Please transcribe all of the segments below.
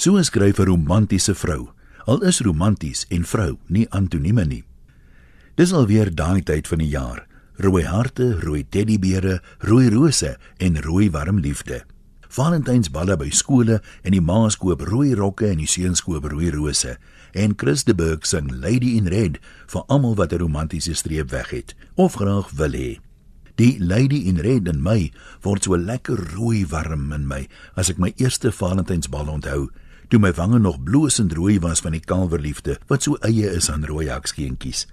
So skryf 'n romantiese vrou. Al is romanties en vrou nie antonieme nie. Dis alweer daai tyd van die jaar. Rooi harte, rooi teddybeere, rooi rose en rooi warm liefde. Valentynsballe by skole en die ma's koop rooi rokke en die seuns koop rooi rose. En Chris de Burgh sing Lady in Red vir almal wat 'n romantiese streep weg het of graag wil hê. Die Lady in Red in my word so lekker rooi warm in my as ek my eerste Valentynsbal onthou toe my wange nog bloosend rooi was van die kalverliefde wat so eie is aan rooi hakskeentjies.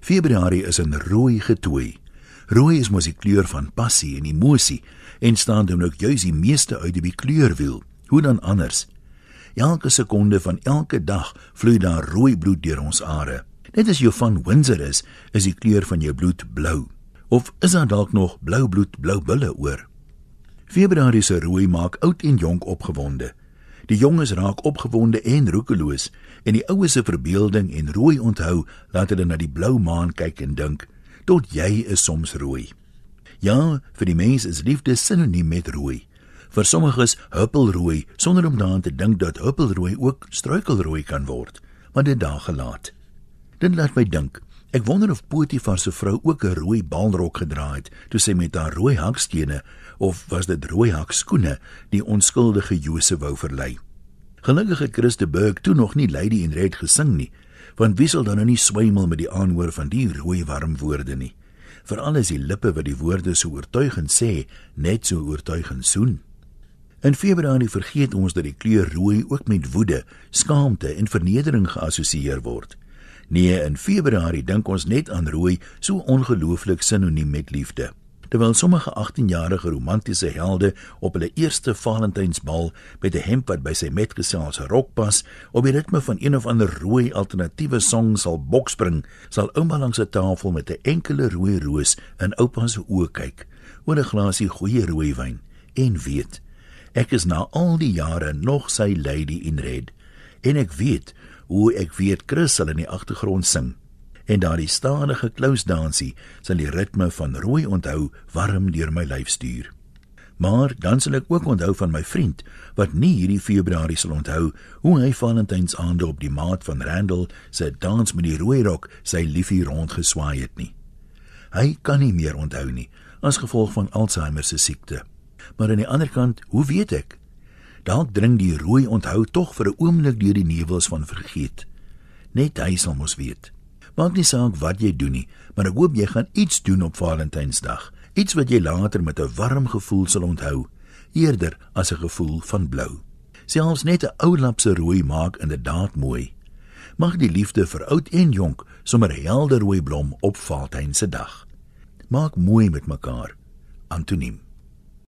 Februarie is 'n rooi getooi. Rooi is mos die kleur van passie en emosie en staan dan ook juis die meeste uit die kleurwiel. Hoe dan anders? Elke sekonde van elke dag vloei daar rooi bloed deur ons are. Net as jy van Windsor is, is die kleur van jou bloed blou. Of is daar dalk nog blou bloed, blou bulle oor? Februarie se rooi maak oud en jonk opgewonde. Die jonges raak opgewonde en roekeloos en die oues se verbeelding en rooi onthou laat hulle na die blou maan kyk en dink tot jy is soms rooi. Ja, vir die mense is liefde sinoniem met rooi. Vir sommiges huppelrooi sonder om daaraan te dink dat huppelrooi ook struikelrooi kan word, maar dit daar gelaat. Dit laat my dink Ek wonder of Potifar se vrou ook 'n rooi balrok gedra het toe sy met haar rooi hakskene of was dit rooi hakskoene die onskuldige Josef wou verlei. Gelukkig het Christe Burg toe nog nie Lady in Red gesing nie, want wie sal dan nou nie swymel met die aanhoor van die rooi warm woorde nie. Veral as die lippe wat die woorde so oortuigend sê, net so oortuigend soen. In Februarie vergeet ons dat die kleur rooi ook met woede, skaamte en vernedering geassosieer word. Nee, in Februarie dink ons net aan rooi, so ongelooflik sinoniem met liefde. Terwyl sommige 18-jarige romantiese helde op hulle eerste Valentynsbal met 'n hemp wat by sy metgesel se rok pas, op die ritme van een of ander rooi alternatiewe song sal bokspring, sal ouma langs 'n tafel met 'n enkele rooi roos in oupa se oë kyk, oor 'n glasie goeie rooiwyn en weet ek is na al die jare nog sy lady in red en ek weet hoe ek weet Chris sal in die agtergrond sing en daardie stadige klousdansie sal die ritme van rooi onthou warm deur my lyf stuur. Maar dan sal ek ook onthou van my vriend wat nie hierdie Februarie sal onthou hoe hy Valentynsaande op die maat van Randall se dans met die rooi rok sy liefie rondgeswaai het nie. Hy kan nie meer onthou nie as gevolg van Alzheimer se siekte. Maar aan die ander kant, hoe weet ek? Dalk dring die rooi onthou tog vir 'n oomblik deur die nevels van vergeet. Net hy sal mos weet. Maak nie saak wat jy doen nie, maar ek hoop jy gaan iets doen op Valentynsdag. Iets wat jy later met 'n warm gevoel sal onthou, eerder as 'n gevoel van blou. Selfs net 'n ou lapse rooi maak inderdaad mooi. Mag die liefde vir oud en jonk sommer helder rooi blom op Valentynsdag. Maak mooi met mekaar. Antoniem